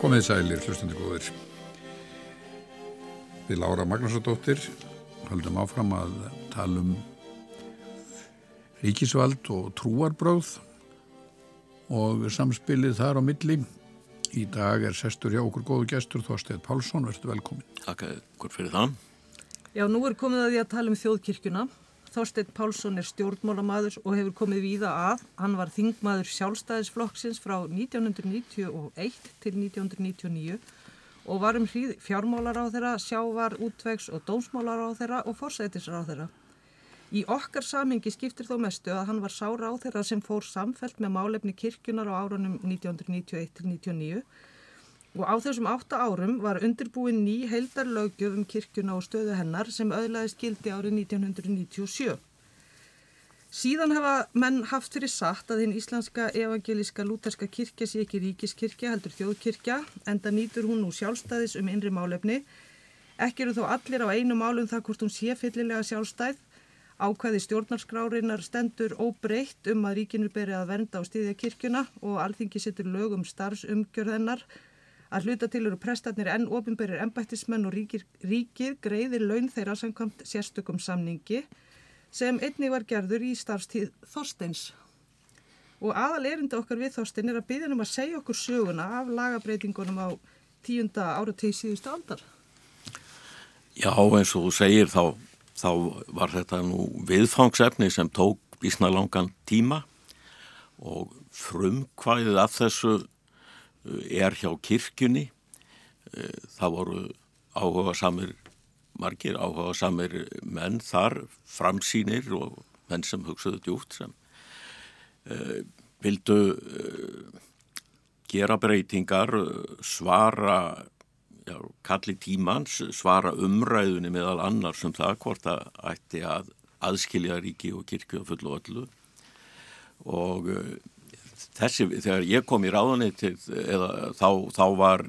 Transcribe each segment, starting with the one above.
Komið sælir, hlustandi góðir. Við Lára Magnúsardóttir höldum áfram að tala um ríkisvald og trúarbröð og samspilið þar á milli. Í dag er sestur hjá okkur góðu gestur Þorstein Pálsson, verður velkomin. Takk fyrir það. Já, nú er komið að því að tala um þjóðkirkjuna. Þorstein Pálsson er stjórnmálamadur og hefur komið víða að. Hann var þingmaður sjálfstæðisflokksins frá 1991 til 1999 og var um hríð fjármálar á þeirra, sjávar, útvegs og dómsmálar á þeirra og forsætisar á þeirra. Í okkar samingi skiptir þó mestu að hann var sára á þeirra sem fór samfelt með málefni kirkjunar á árunum 1991 til 1999 og á þessum átta árum var undirbúin ný heildarlaugjöf um kirkjuna og stöðu hennar sem öðlaðist gildi árið 1997. Síðan hefa menn haft fyrir satt að hinn íslenska evangelíska lúterska kirkja sé ekki ríkiskirkja heldur þjóðkirkja enda nýtur hún nú sjálfstæðis um innri málefni. Ekki eru þó allir á einu málum það hvort hún sé fyllilega sjálfstæð. Ákvæði stjórnarskrárinnar stendur óbreytt um að ríkinu berið að vernda á stíðja kirkjuna og alþingi setur lög um starfsumgjörðennar að hluta til eru prestarnir enn ofinberir ennbættismenn og ríkir, ríkið greiðir laun þeirra samkvæmt sérstökum samningi sem einnig var gerður í starfstíð Þorsteins. Og aðal erinda okkar við Þorstein er að byggja um að segja okkur söguna af lagabreitingunum á tíunda áratíð síðustu aldar. Já, eins og þú segir þá, þá var þetta nú viðfangsefni sem tók bísna langan tíma og frumkvæðið af þessu er hjá kirkjunni. Það voru áhuga samir margir áhuga samir menn þar framsýnir og menn sem hugsaðu djúft sem uh, vildu uh, gera breytingar svara já, kalli tímans svara umræðunni meðal annar sem það hvort að ætti að aðskilja ríki og kirkju og fullu öllu. Og uh, þessi, þegar ég kom í ráðunni þá, þá var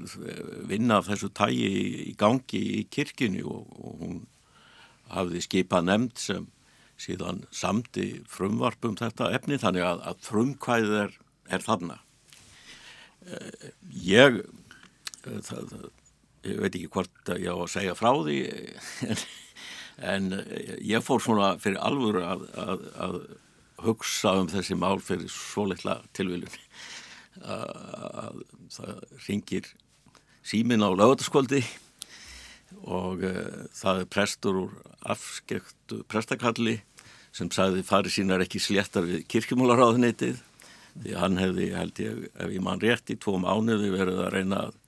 vinna af þessu tægi í, gangi í kirkjunni og, og hún hafði skipað nefnd sem síðan samti frumvarp um þetta efni þannig að, að frumkvæðið er, er þarna. Ég það, ég veit ekki hvort ég á að segja frá því en, en ég fór svona fyrir alvöru að, að, að hugsa um þessi mál fyrir svo litla tilviljun. Að það ringir símin á lögataskvöldi og uh, það er prestur úr afskektu prestakalli sem sagði farið sínar ekki sléttar við kirkjumólaráðunitið því hann hefði, held ég, ef ég mann rétt í tvo mánuði verið að reyna að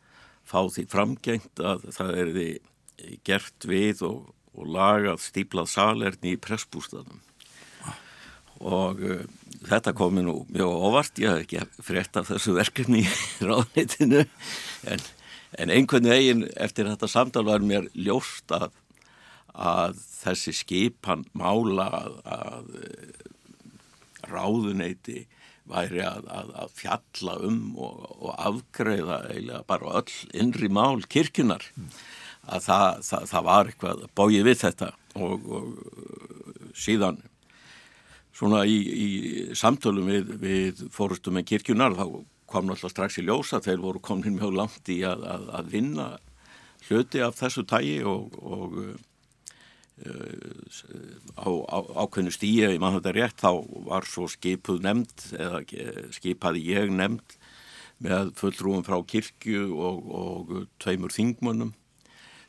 fá því framgengt að það er því gert við og, og lagað stíplað salerni í pressbústaðum og uh, þetta komi nú mjög óvart, ég hef ekki frétt af þessu verkefni í ráðneitinu en, en einhvern veginn eftir þetta samtal var mér ljóst að, að þessi skipan mála að, að ráðuneyti væri að, að fjalla um og, og afgreða eiginlega bara öll innri mál kirkunar að það, það, það var eitthvað bóið við þetta. Og, og síðan svona í, í samtölum við, við fórustum með kirkjunar þá kom náttúrulega strax í ljósa þeir voru komin mjög langt í að, að, að vinna hluti af þessu tægi og, og uh, á, á ákveðnu stíi ef mann þetta rétt þá var svo skipuð nefnd eða skipaði ég nefnd með fullrúum frá kirkju og, og tveimur þingmönnum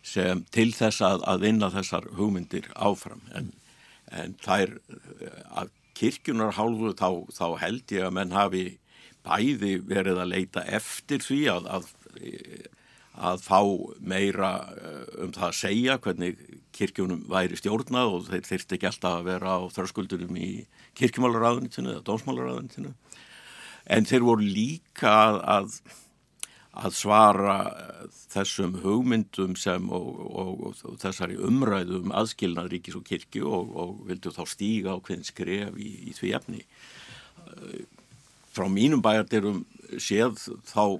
sem til þess að, að vinna þessar hugmyndir áfram. En en þær að kirkjunar hálfu þá, þá held ég að menn hafi bæði verið að leita eftir því að, að, að fá meira eh, um það að segja hvernig kirkjunum væri stjórnað og þeir þyrst ekki alltaf að vera á þröskuldurum í kirkjumálaráðunitinu eða dómsmálaráðunitinu en þeir voru líka að að svara þessum hugmyndum sem og, og, og, og þessari umræðu um aðskilnað ríkis og kirkju og vildu þá stíga á hvern skref í, í því efni. Frá mínum bæjardirum séð þá,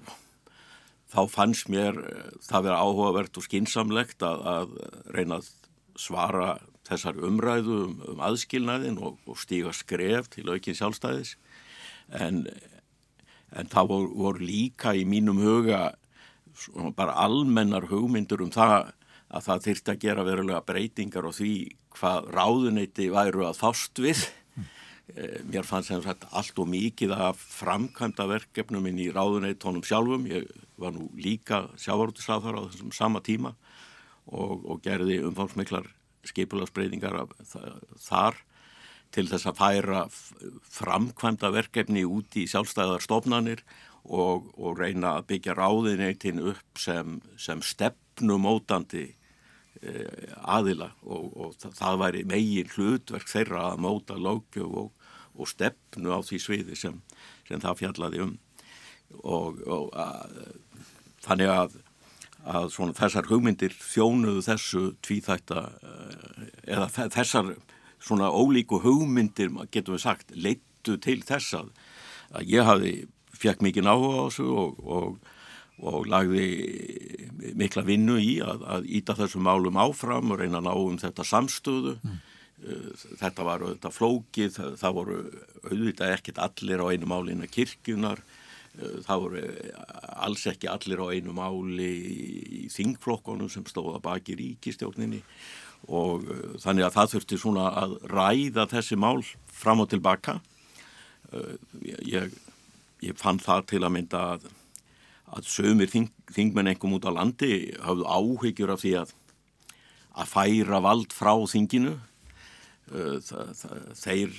þá fannst mér það vera áhugavert og skinsamlegt að, að reyna að svara þessari umræðu um, um aðskilnaðin og stíga skref til aukinn sjálfstæðis en en það voru, voru líka í mínum huga bara almennar hugmyndur um það að það þyrst að gera verulega breytingar og því hvað ráðuneyti væru að fást við. Mm. Mér fannst sem sagt allt og mikið að framkvæmda verkefnum inn í ráðuneytónum sjálfum. Ég var nú líka sjávarútisráðar á þessum sama tíma og, og gerði umfámsmiklar skipulagsbreytingar þar til þess að færa framkvæmda verkefni út í sjálfstæðar stofnanir og, og reyna að byggja ráðineitin upp sem, sem stefnumótandi eh, aðila og, og það, það væri megin hlutverk þeirra að móta lókjöf og, og stefnu á því sviði sem, sem það fjallaði um. Og að, þannig að, að þessar hugmyndir þjónuðu þessu tvíþætta eh, eða þessar svona ólíku hugmyndir, getum við sagt, leittu til þess að, að ég hafi, fekk mikið náhuga á þessu og, og, og lagði mikla vinnu í að, að íta þessum málum áfram og reyna að ná um þetta samstöðu. Mm. Þetta var auðvitað flókið, það, voru auðvitað ekkert allir á einu málina kirkjunar, það voru alls ekki allir á einu máli í þingflokkonum sem stóða baki ríkistjórninni og þannig að það þurfti svona að ræða þessi mál fram og tilbaka ég, ég fann það til að mynda að, að sömur þing, þingmenn engum út á landi hafðu áhyggjur af því að að færa vald frá þinginu það, það, þeir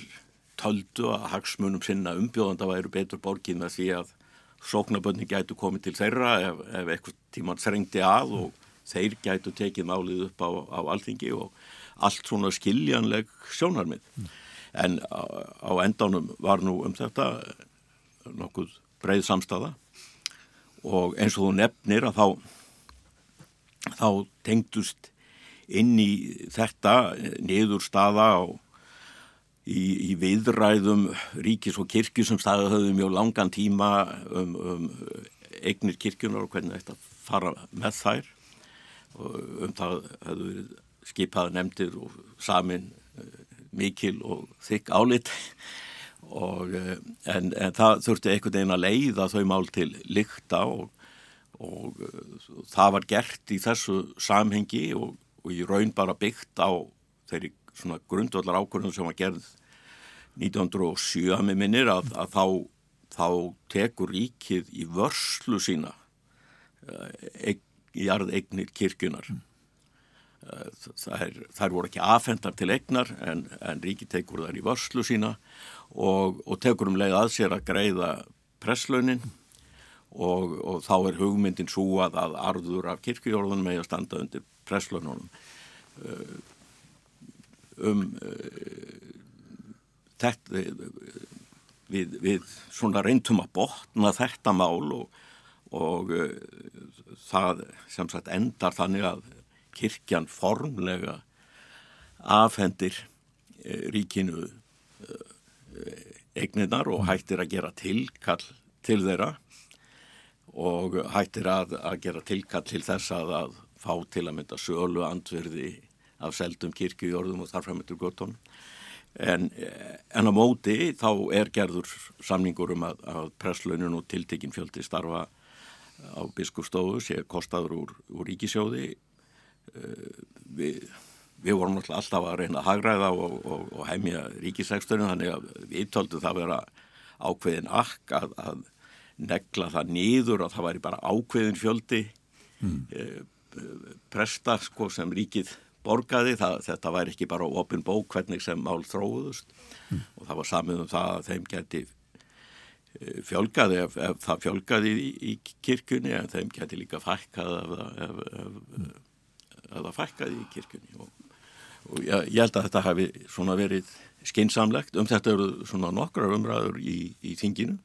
töldu að hagsmunum sinna umbjóðanda væru betur borgið með því að sóknabönni gætu komið til þeirra ef, ef eitthvað tíman þrengti að og þeir gætu tekið málið upp á, á alþingi og allt svona skiljanleg sjónarmið. Mm. En á, á endanum var nú um þetta nokkuð breið samstafa og eins og þú nefnir að þá, þá tengdust inn í þetta niður staða á, í, í viðræðum ríkis og kirkju sem staðið höfðu mjög langan tíma um, um eignir kirkjunar og hvernig þetta fara með þær. Og um það hefðu skipað nefndir og samin eh, mikil og þykk álit og, eh, en, en það þurfti einhvern veginn að leiða þau mál til lykta og, og eh, það var gert í þessu samhengi og, og í raun bara byggt á þeirri svona grundvallar ákvörðum sem var gerð 1907 með minnir að, að þá, þá tekur ríkið í vörslu sína jarðeignir kirkjunar. Mm. Þær, þær voru ekki afhendar til eignar en, en ríki tekur þær í vörslu sína og, og tekur um leið að sér að greiða presslaunin og, og þá er hugmyndin svo að, að arður af kirkjórðunum eigi að standa undir presslaununum. Uh, um uh, þetta við, við svona reyntum að botna þetta mál og, og það sem sagt endar þannig að kirkjan formlega afhendir eh, ríkinu eh, eigninar og hættir að gera tilkall til þeirra og hættir að, að gera tilkall til þess að, að fá til að mynda sölu andverði af seldum kirkjujörðum og þarframittur gotton en, en á móti þá er gerður samningur um að, að presslauninu og tiltekinn fjöldi starfa á biskupstofu sé kostaður úr, úr ríkisjóði eh, við, við vorum alltaf að reyna að hagræða og, og, og heimja ríkisækstunum þannig að við töldum það vera ákveðin akk að, að negla það nýður og það væri bara ákveðin fjöldi mm. presta sko, sem ríkið borgaði, það, þetta væri ekki bara opin bók hvernig sem mál þróðust mm. og það var samið um það að þeim geti fjölgaði ef, ef það fjölgaði í, í kirkunni en þeim geti líka fækkað ef, ef, ef það fækkaði í kirkunni og, og ég, ég held að þetta hafi svona verið skinsamlegt um þetta eru svona nokkrar umræður í, í þinginu.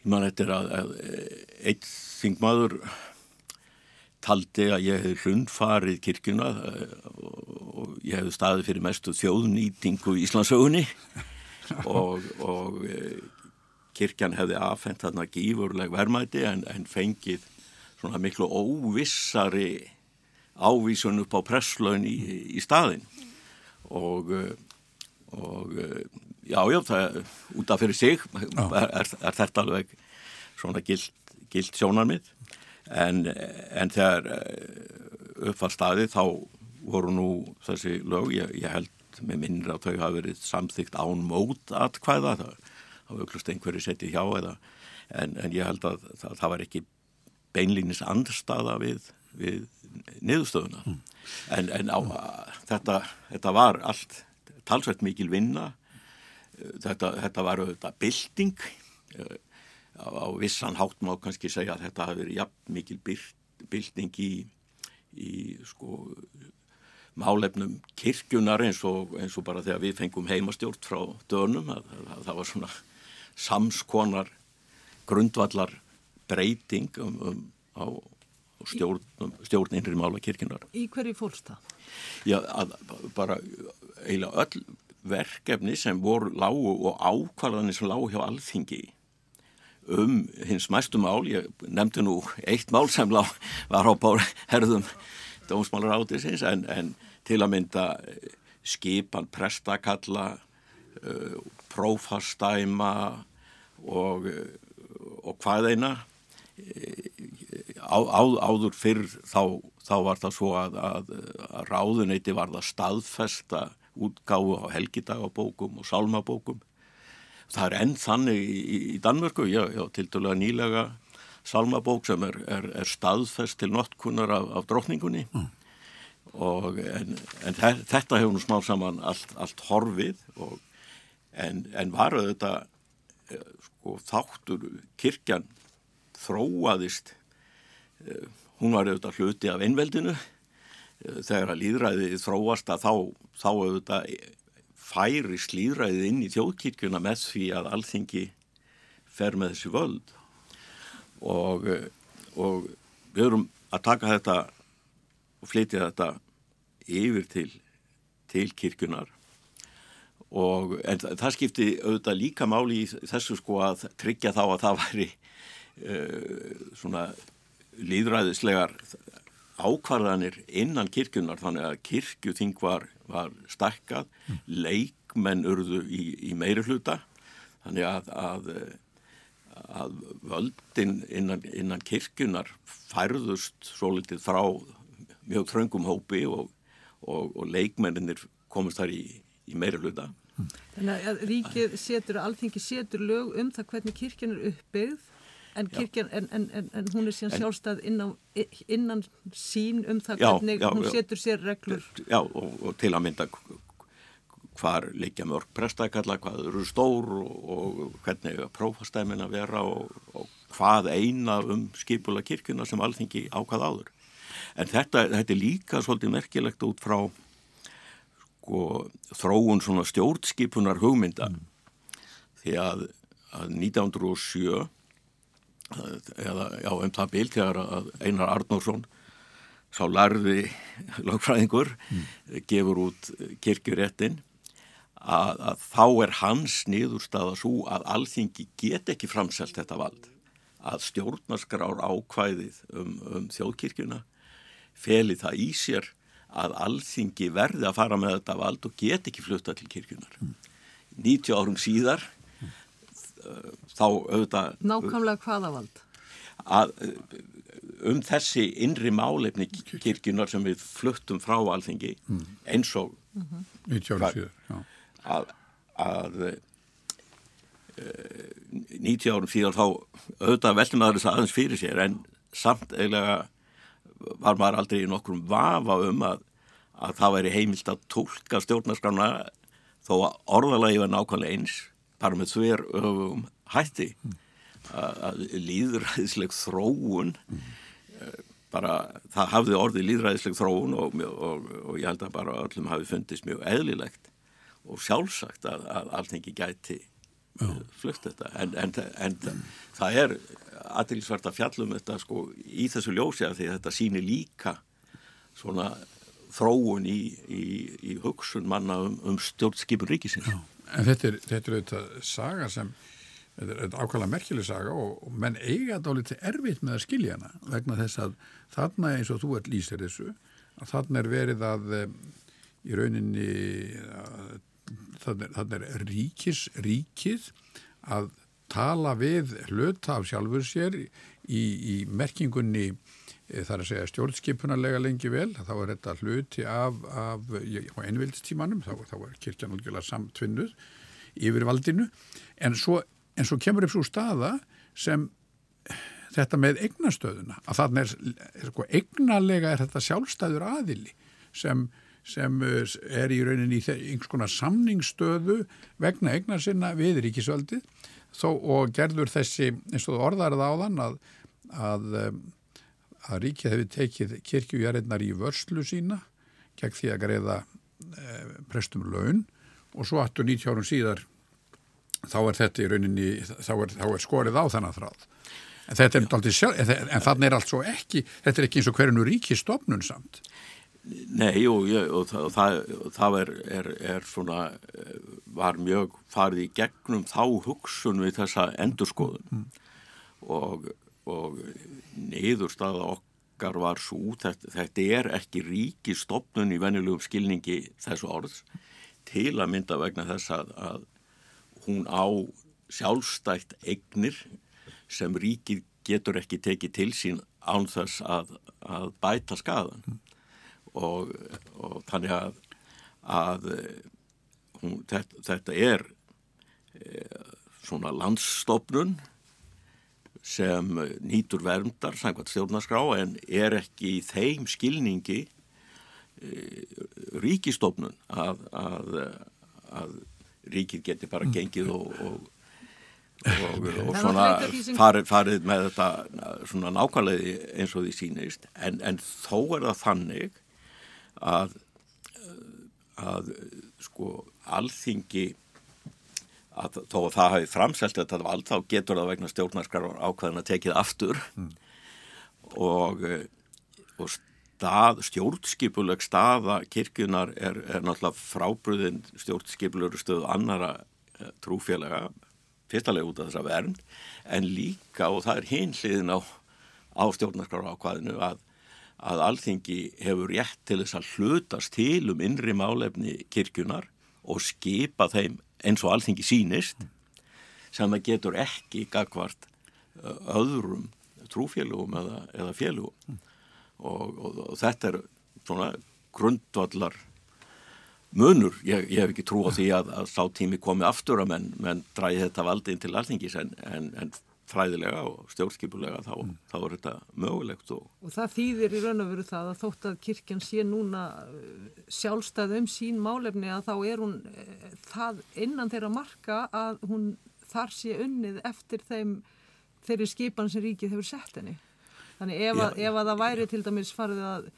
Ég man er að, að eitt þingmaður taldi að ég hef hlundfarið kirkuna eh, og ég hef staðið fyrir mestu þjóðnýtingu í Íslandsögunni og, og eh, kirkjan hefði afhengt þarna gífurleg vermaði en, en fengið svona miklu óvissari ávísun upp á presslaun í, í staðin og, og já, já, það út af fyrir sig er, er, þetta alveg svona gild, gild sjónarmið. En, en þegar uppfall staði þá voru nú þessi lög, ég, ég held með minnir að þau hafa verið samþygt án mót atkvæða, það hafa auklust einhverju settið hjá eða en, en ég held að það, það var ekki beinlýnis andstaða við, við niðurstöðuna. Mm. en, en á, þetta, þetta var allt talsveit mikil vinna. Þetta, þetta var auðvitað bilding á, á vissan hátt má kannski segja að þetta hafi verið jafn mikil bilding í, í sko málefnum kirkjunar eins og, eins og bara þegar við fengum heimastjórn frá dönum að, að, að það var svona samskonar grundvallar breyting um, um, á stjórn, stjórn innri mála kirkjunar. Í hverju fólkst það? Já, að, bara eiginlega öll verkefni sem voru lágu og ákvarðanir sem lágu hjá alþingi um hins mæstu mál, ég nefndi nú eitt mál sem lág, var á herðum dómsmálar átisins en, en til að mynda eh, skipan prestakalla uh, prófastæma og, eh, og hvað eina á, á, áður fyrr þá, þá var það svo að, að, að ráðuneyti var það staðfesta útgáfu á helgidagabókum og sálmabókum. Það er enn þannig í, í Danmörku, já, já, til dælulega nýlega salmabók sem er, er, er staðfest til nottkunnar af, af drotningunni mm. og en, en þetta hefur nú smá saman allt, allt horfið og, en, en var þetta eh, sko, þáttur kirkjan þróaðist hún var auðvitað hluti af einveldinu. Eh, þegar að líðræði þróast að þá, þá auðvitað færi slíðræðið inn í þjóðkirkjuna með því að alþingi fer með þessi völd. Og, og við erum að taka þetta og flytja þetta yfir til, til kirkjunar og en það skipti auðvitað líka máli í þessu sko að tryggja þá að það væri uh, svona líðræðislegar ákvarðanir innan kirkjunar þannig að kirkjuþing var var stakkað, leikmenn urðu í, í meiri hluta þannig að, að, að völdin innan, innan kirkjunar færðust svo litið frá mjög þröngum hópi og, og, og leikmenninir komist þar í, í meiri hluta. Þannig að ríkið setur, alþingi setur lög um það hvernig kirkjan er uppbyggð En, kirkjan, en, en, en hún er síðan sjálfstæð innan, innan sín um það hvernig já, já, hún setur sér reglur. Já og, og til að mynda hvar leikja mörg prestakalla, hvað eru stór og, og hvernig prófastæmin að vera og, og hvað eina um skipula kirkuna sem alþingi ákvað áður. En þetta, þetta er líka svolítið merkilegt út frá sko, þróun svona stjórnskipunar hugmynda mm. því að, að 1907 eða já, um það bíl þegar að Einar Arnórsson sá larði lagfræðingur mm. gefur út kirkjuréttin að, að þá er hans niðurstaða svo að alþingi get ekki framselt þetta vald að stjórnarskrár ákvæðið um, um þjóðkirkjuna feli það í sér að alþingi verði að fara með þetta vald og get ekki flutta til kirkjunar. Mm. 90 árum síðar þá auðvitað... Nákvæmlega hvaða vald? Að, um þessi innri málefni kirkjunar sem við fluttum frá alþingi mm. eins og mm -hmm. 90 árum síðan að, að uh, eh, 90 árum síðan þá auðvitað veltum aðeins aðeins fyrir sér en samt eiginlega var maður aldrei í nokkrum vafa um að, að það væri heimilt að tólka stjórnarskrána þó að orðalagi var nákvæmlega eins bara með þver öfum hætti að líðræðisleg þróun mm. bara það hafði orðið líðræðisleg þróun og, og, og ég held að bara öllum hafi fundist mjög eðlilegt og sjálfsagt að, að alltingi gæti uh, flutt þetta en, en, en mm. það er aðtilsvært að fjallum þetta sko í þessu ljósi að því að þetta síni líka svona þróun í, í, í hugsun manna um, um stjórnskipun ríkisins Já. En þetta er, þetta er auðvitað saga sem, þetta er ákvæmlega merkileg saga og, og menn eiga þetta á litið erfitt með að skilja hana vegna þess að þarna eins og þú ert lýsir þessu, að þarna er verið að í rauninni að, þarna er ríkis, ríkið að tala við hluta af sjálfur sér í, í merkingunni e, þar að segja stjórnskipunarlega lengi vel, þá er þetta hluti af, af á einvildstímanum, þá, þá er kirkjan útgjörlega samtvinnuð yfir valdinu, en svo, en svo kemur upp svo staða sem þetta með eignastöðuna, að þarna er, er sko, eignalega er þetta sjálfstæður aðili sem sem eh, er í rauninni í einhvers konar samningsstöðu vegna eignar sinna við ríkisvöldið þó og gerður þessi eins og orðarið áðan að, að, eh, að ríkið hefur tekið kirkjujarinnar í vörslu sína gegn því að greiða e, prestum laun. Og svo 18-19 árum síðar þá er þetta í rauninni þá er, þá er skorið á þennan þráð. En er en, þannig er allt svo ekki þetta er ekki eins og hverjunu ríkistofnun samt. Nei og, og, það, og það, það er, er, er svona, eh, var mjög farið í gegnum þá hugsun við þessa endurskoðun. Mm. og, og niðurstaða okkar var svo, þetta, þetta er ekki ríki stopnun í venjulegum skilningi þessu orðs til að mynda vegna þess að, að hún á sjálfstætt eignir sem ríkið getur ekki tekið til sín án þess að, að bæta skadan. Og, og þannig að, að hún, þetta, þetta er e, svona landsstofnun sem nýtur verndar samkvæmt stjórnarskrá en er ekki í þeim skilningi e, ríkistofnun að, að, að ríkið geti bara mm. gengið og, og og, og svona farið, farið með þetta svona nákvæmlega eins og því sínist en, en þó er það þannig að, að sko alþingi að þó að það hafi framselt þetta vald þá getur það vegna stjórnarskar ákveðin að tekið aftur mm. og, og stað, stjórnskipuleg staða kirkjunar er, er náttúrulega frábröðin stjórnskipulegur stöðu annara eh, trúfélaga fyrstulega út af þessa vernd en líka og það er hinliðin á, á stjórnarskar ákveðinu að að alþingi hefur rétt til þess að hlutast til um innri málefni kirkjunar og skipa þeim eins og alþingi sínist sem það getur ekki gagvart öðrum trúfélugum eða, eða félugum og, og, og þetta er svona grundvallar munur, ég, ég hef ekki trú á því að, að sá tími komi aftur að menn, menn dræði þetta valdinn til alþingis en, en, en fræðilega og stjórnskipulega þá, mm. þá er þetta mögulegt. Og... og það þýðir í raun og veru það að þótt að kirkjan sé núna eh, sjálfstæð um sín málefni að þá er hún e, það innan þeirra marka að hún þar sé unnið eftir þeim þeirri skipan sem ríkið hefur sett henni. Þannig ef, að, ef að það væri til dæmis farið að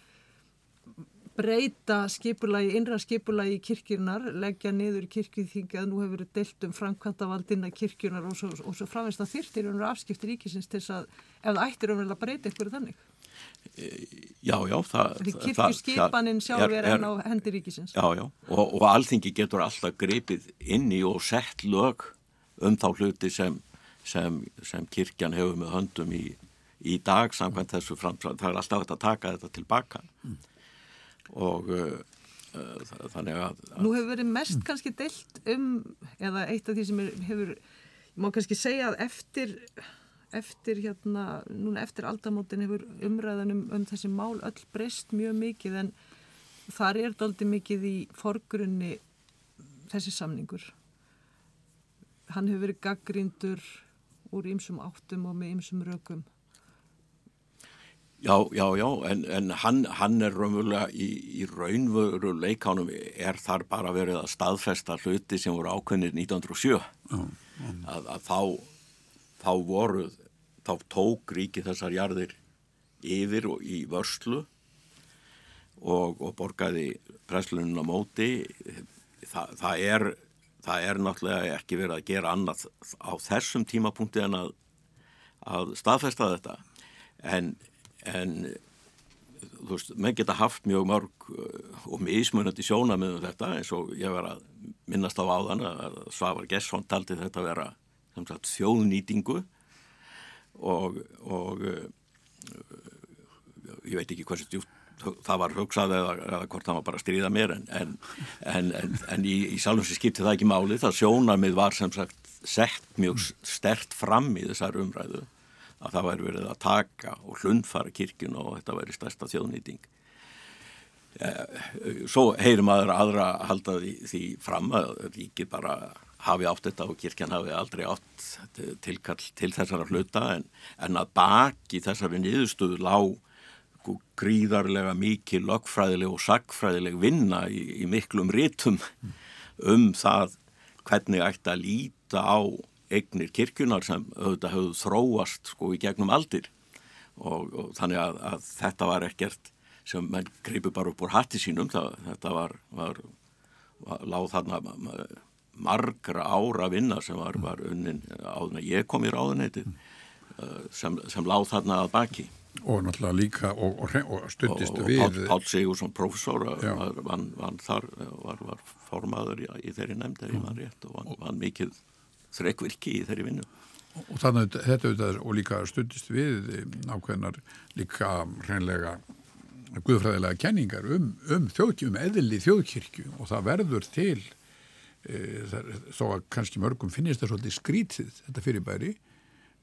breyta skipulagi, innra skipulagi kirkirnar, leggja niður kirkjuþingi að nú hefur verið deilt um framkvæmtavaldina kirkjurnar og svo, og svo framveist að þyrtir um afskipti ríkisins til þess að ef það ættir um að breyta eitthvað þannig. E, já, já. Kirkjuskipanin sjálf er enn á hendi ríkisins. Já, já. Og, og alþingi getur alltaf greipið inn í og sett lög um þá hluti sem, sem, sem kirkjan hefur með höndum í, í dag samkvæmt þessu framsvæð. Það er alltaf að taka þetta tilbaka. Mm og uh, uh, þannig að, að Nú hefur verið mest kannski deilt um eða eitt af því sem er, hefur má kannski segja að eftir eftir hérna, núna eftir aldamótin hefur umræðanum um þessi mál öll breyst mjög mikið en þar er doldi mikið í forgrunni þessi samningur. Hann hefur verið gaggrindur úr ýmsum áttum og með ýmsum rökum Já, já, já, en, en hann, hann er raunverulega í, í raunveru leikánum er þar bara verið að staðfesta hluti sem voru ákveðnir 1907 mm, mm. Að, að þá, þá voru, þá tók ríki þessar jarðir yfir og í vörslu og, og borgaði preslunum á móti. Þa, það er það er náttúrulega ekki verið að gera annað á þessum tímapunkti en að, að staðfesta þetta. En en þú veist, menn geta haft mjög mörg uh, og mismunandi sjóna með þetta eins og ég var að minnast á áðan að Svavar Gessson taldi þetta að vera sagt, þjóðnýtingu. Og, og uh, ég veit ekki hversu djúpt það var hugsað eða, eða hvort það var bara að stríða mér en, en, en, en í, í sem skipti það ekki máli. Það sjónarmið var sem sagt sett mjög stert fram í þessar umræðu að það væri verið að taka og hlundfara kirkjun og þetta væri stærsta þjóðnýting. Svo heyrir maður aðra halda því, fram að ríkið bara hafi átt þetta og kirkjan hafi aldrei átt tilkall til þessara hluta en, en að baki þessari niðurstöðu lág gríðarlega mikið lögfræðileg og sagfræðileg vinna í, í miklum rítum um það hvernig ætti að líta á eignir kirkjunar sem auðvitað höfðu þróast sko í gegnum aldir. Og, og þannig að, að þetta var ekkert sem menn greipi bara upp úr hatti sínum. Það, þetta var, var, var láð þarna margra ára vinna sem var, var unnin áðun að ég kom í ráðuneytið uh, sem, sem láð þarna að baki. Og náttúrulega líka og, og, og stuttist og, við og Pál, Pál Sigursson professor var, var, var þar var, var formaður í, í þeirri nefnd þegar ég var rétt og var mikið þrekvirki í þeirri vinnu. Og þannig þetta auðvitað og líka stuttist við ákveðnar líka hreinlega guðfræðilega kenningar um, um þjóðkirkju, um eðli þjóðkirkju. Og það verður til e, þó að kannski mörgum finnist það svolítið skrítið þetta fyrirbæri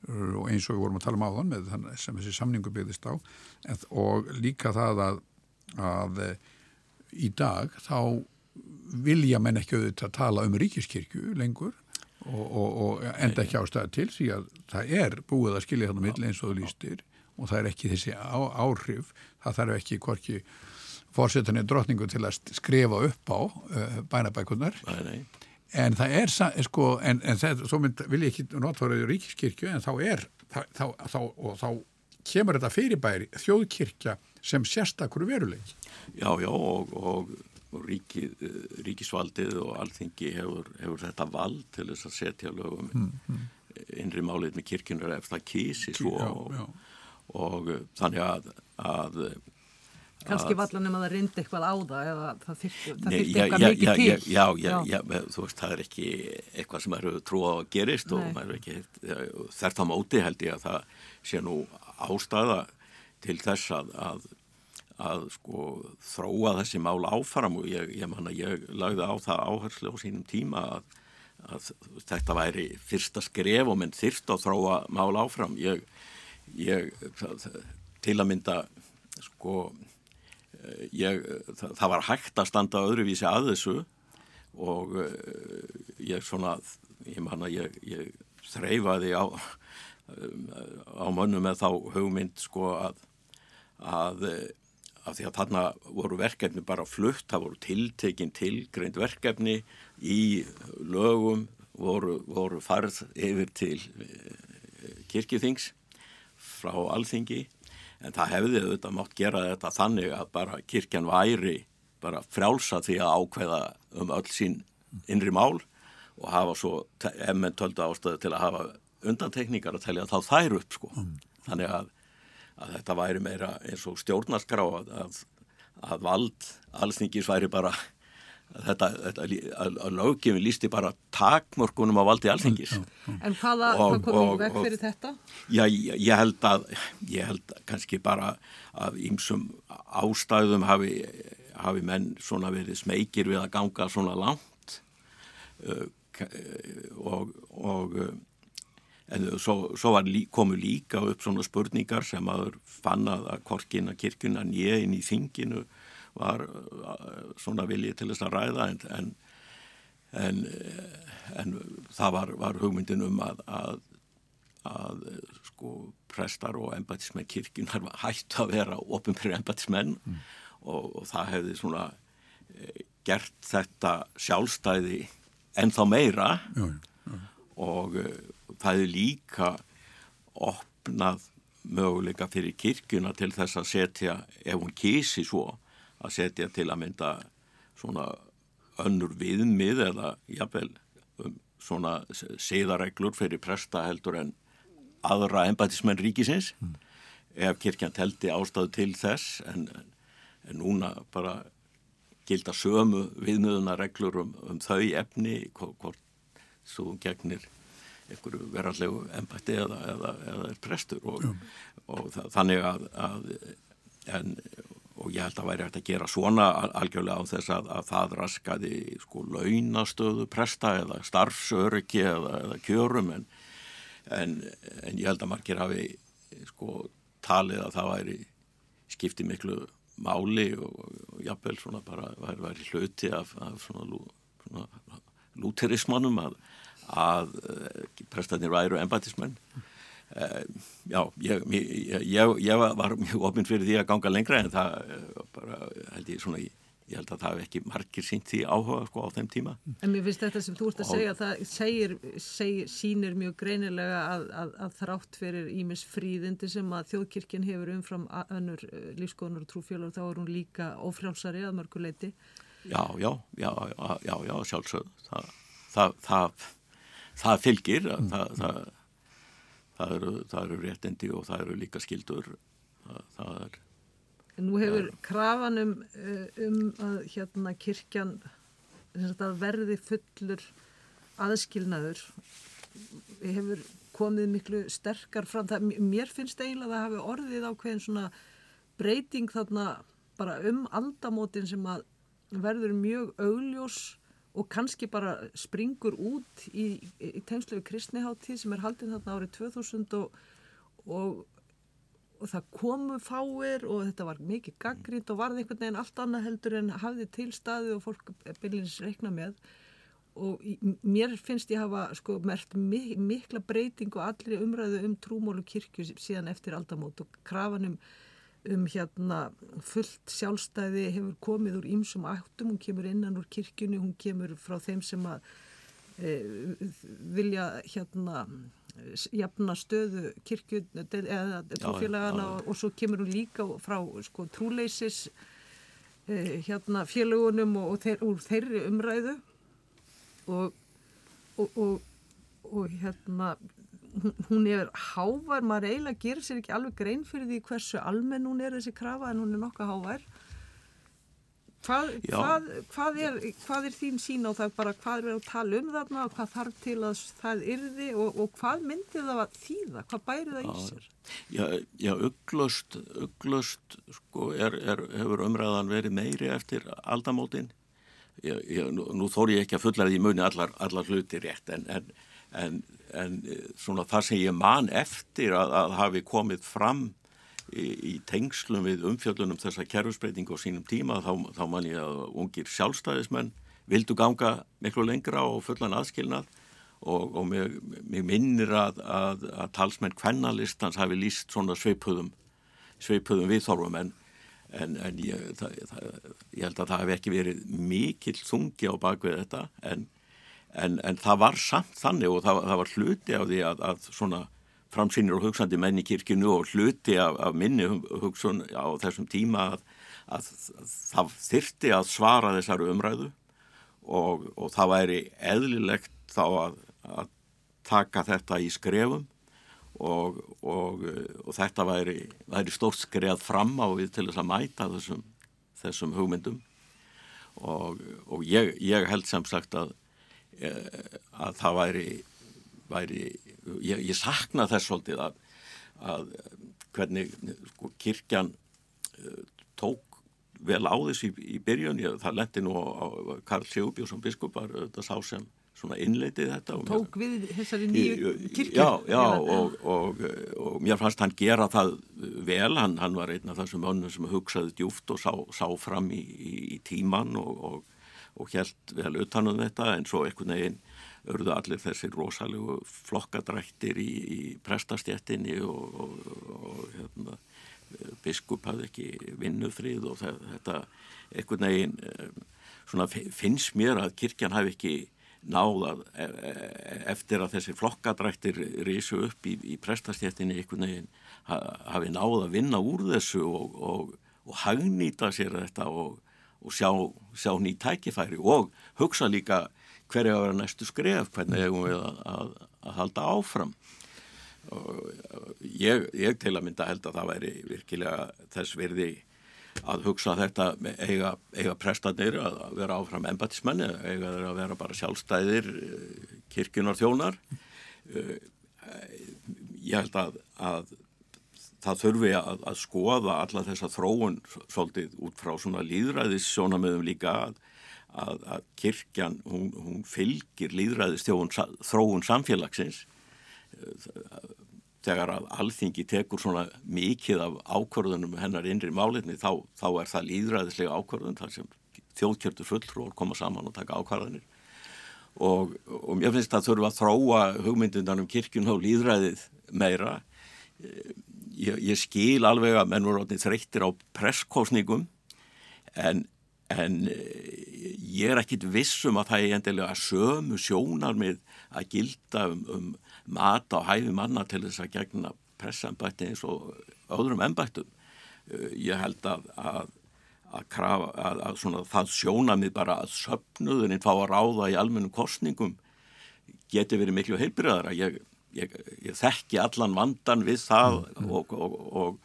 og eins og við vorum að tala um áðan með þann sem þessi samningu byggðist á. En, og líka það að, að í dag þá vilja menn ekki auðvitað tala um ríkiskirkju lengur og, og, og enda ekki ástæða til því að það er búið að skilja þannig mill eins og þú lístir og það er ekki þessi á, áhrif. Það þarf ekki hvorki fórsetunni drotningu til að skrifa upp á uh, bænabækunar en það er sko, en, en það, svo mynd, vil ég ekki notfóraði ríkiskirkju en þá er þá, þá, þá, og þá kemur þetta fyrirbæri þjóðkirkja sem sérstakur veruleik Já, já og, og og ríki, ríkisvaldið og alþingi hefur, hefur þetta vald til þess að setja lögum mm, mm. innri málið með kirkjunar ef það kýsi svo já, og, já. og þannig að, að Kanski vallan um að það reyndi eitthvað á það eða það þyrfti eitthvað mikið já, til. Já, já, já, þú veist, það er ekki eitthvað sem eru trú á að gerist Nei. og maður er ekki, þert á móti held ég að það sé nú ástæða til þess að, að að sko þróa þessi mál áfram og ég, ég manna ég lagði á það áherslu á sínum tíma að, að þetta væri fyrsta skref og menn þyrst að þróa mál áfram. Ég, ég til að mynda sko ég, það, það var hægt að standa öðruvísi að þessu og ég svona ég manna ég, þreyfaði á á mönnum með þá hugmynd sko að að af því að þarna voru verkefni bara flutt, það voru tiltekinn tilgreind verkefni í lögum voru, voru farð yfir til eh, kirkjöþings frá alþingi en það hefði auðvitað mátt gera þetta þannig að bara kirkjan væri bara frjálsa því að ákveða um öll sín innri mál og hafa svo emmen töldu ástöðu til að hafa undantekningar að telja þá þær upp sko. Mm. Þannig að að þetta væri meira eins og stjórnarskrá að, að, að vald allsningis væri bara þetta, þetta að, að löggefin lísti bara takmörkunum á valdi allsningis En hvaða, og, hvað komið vekk fyrir þetta? Já, ég, ég held að ég held kannski bara að ýmsum ástæðum hafi, hafi menn svona verið smekir við að ganga svona langt. Uh, og og en svo, svo lí, komu líka upp svona spurningar sem aður fann að korkina kirkuna nýjinn í þinginu var svona viljið til þess að ræða en, en, en, en það var, var hugmyndin um að, að, að sko prestar og embatismenn kirkunar hættu að vera ofinbyrju embatismenn mm. og, og það hefði svona gert þetta sjálfstæði ennþá meira já, já. Og það er líka opnað möguleika fyrir kirkjuna til þess að setja, ef hún kísi svo, að setja til að mynda svona önnur viðmið eða jafnvel um, svona síðareglur fyrir presta heldur en aðra embætismenn ríkisins mm. ef kirkjan teldi ástæðu til þess en, en núna bara gilda sömu viðmiðunareglur um, um þau efni hvort svo gegnir einhverju verallegu embætti eða, eða, eða er prestur og, og þannig að, að en, og ég held að væri hægt að gera svona algjörlega á þess að, að það raskaði sko launastöðu presta eða starfsöryggi eða, eða kjörum en, en, en ég held að margir hafi sko talið að það væri skipti miklu máli og, og jafnvel svona bara væri, væri hluti af, af svona, lú, svona lúterismannum að, að uh, prestanir væru embætismenn uh, já, ég, ég, ég, ég var mjög ofinn fyrir því að ganga lengra en það uh, bara held ég svona í ég held að það hef ekki margir sínt því áhuga sko á þeim tíma. En mér finnst þetta sem þú ert að segja, það segir, segir, sínir mjög greinilega að, að, að þrátt fyrir Ímis fríðindi sem að þjóðkirkjan hefur umfram önnur eh, lífskoðunar og trúfélag þá er hún líka ofrjálsari að mörguleiti. Já, já, já, já, já, sjálfsögð. Það, það, það, það fylgir, mm. það eru, eru réttindi og það eru líka skildur, það er Nú hefur ja. krafanum eh, um að hérna kirkjan að verði fullur aðskilnaður hefur komið miklu sterkar fram. Það, mér finnst eiginlega að það hafi orðið ákveðin svona breyting þarna bara um aldamótin sem að verður mjög augljós og kannski bara springur út í, í tegnslu við kristniháttíð sem er haldinn þarna árið 2000 og, og og það komu fáir og þetta var mikið gaggrínt og varði einhvern veginn allt annað heldur en hafði til staði og fólk byrjins reikna með. Og mér finnst ég hafa sko mert mikla breyting og allri umræðu um trúmólu kirkju síðan eftir aldamót og krafanum um hérna fullt sjálfstæði hefur komið úr ímsum áttum, hún kemur innan úr kirkjunni, hún kemur frá þeim sem að e, vilja hérna jafna stöðu kirkju eða trúfélagana og, og svo kemur hún líka frá sko, trúleisis eh, hérna félagunum og, og þeir, úr þeirri umræðu. Og, og hérna hún er hávar, maður eiginlega gerir sér ekki alveg grein fyrir því hversu almenn hún er þessi krafa en hún er nokkuð hávar Hvað, hvað, hvað, er, hvað er þín sín á það? Bara hvað er að tala um þarna og hvað þarf til að það yrði og, og hvað myndir það að þýða, hvað bæri það í sér? Já, já upplöst, upplöst sko, er, er, hefur umræðan verið meiri eftir aldamótin. Ég, ég, nú, nú þór ég ekki að fulla því muni allar, allar hluti rétt en, en, en, en svona það sem ég man eftir að, að hafi komið fram í, í tengslum við umfjöldunum þessa kerfsbreyting á sínum tíma þá, þá man ég að ungir sjálfstæðismenn vildu ganga miklu lengra og fullan aðskilnað og, og mig, mig minnir að, að, að talsmenn kvennalistans hafi líst svona sveipuðum sveipuðum viðþorfum en, en, en ég, það, það, ég held að það hef ekki verið mikill þungi á bakvið þetta en, en það var samt þannig og það, það var hluti af því að, að svona framsýnir og hugsandi menn í kirkinu og hluti af, af minni hugsun á þessum tíma að, að, að það þyrti að svara þessar umræðu og, og það væri eðlilegt þá að, að taka þetta í skrefum og, og, og þetta væri, væri stórt skref fram á við til þess að mæta þessum, þessum hugmyndum. Og ég, ég held sem sagt að, að það væri, væri ég, ég sakna þess svolítið að, að hvernig sko, kirkjan uh, tók vel á þessu í, í byrjun, ég, það lendi nú á, á Karl Sjóbjörnsson biskupar, þetta sá sem svona innleitið þetta. Tók mér, við þessari nýju kirkju? Já, já og, og, og mér fannst hann gera það vel, hann, hann var einn af þessum önnum sem hugsaði djúft og sá, sá fram í, í, í tíman og, og held vel utanum þetta en svo einhvern veginn örðu allir þessir rosalegu flokkadrættir í, í prestastjættinni og, og, og hérna, biskup hafði ekki vinnufrið og þetta einhvern veginn svona, finnst mér að kirkjan hafi ekki náðað e, e, eftir að þessir flokkadrættir risu upp í, í prestastjættinni einhvern veginn hafi náðað að vinna úr þessu og, og hagnýta sér þetta og sjá, sjá ný tækifæri og hugsa líka hverja að vera næstu skref, hvernig hefum við að, að, að halda áfram. Ég, ég til að mynda held að það væri virkilega þess virði að hugsa þetta eiga, eiga prestanir að vera áfram embatismenni, eiga þeir að vera bara sjálfstæðir eh, kirkjunar þjónar. Eh, ég held að, að það þurfi að, að skoða alla þessa þróun svolítið út frá svona líðræðis sjónamöðum líka að að, að kirkjan, hún, hún fylgir líðræðist þróun samfélagsins. Þegar að alþingi tekur svona mikið af ákvörðunum hennar innri málinni þá, þá er það líðræðislega ákvörðun þar sem þjóðkjörtur fulltrúar koma saman og taka ákvarðanir. Og, og mér finnst að þurfa að þróa hugmyndundan um kirkjun og líðræðið meira ég, ég skil alveg að menn voru þreyttir á presskosningum en, en ég er ekkit vissum að það er endilega sömu sjónar með að gilda um, um mat á hæfi manna til þess að gegna pressambætti eins og öðrum embættum. Ég held að, að að, krafa, að, svona, það sjónamið bara að söpnuðurinn fá að ráða í almennum kostningum geti verið miklu heilbriðara ég, ég, ég þekki allan vandan við það mm. og, og, og,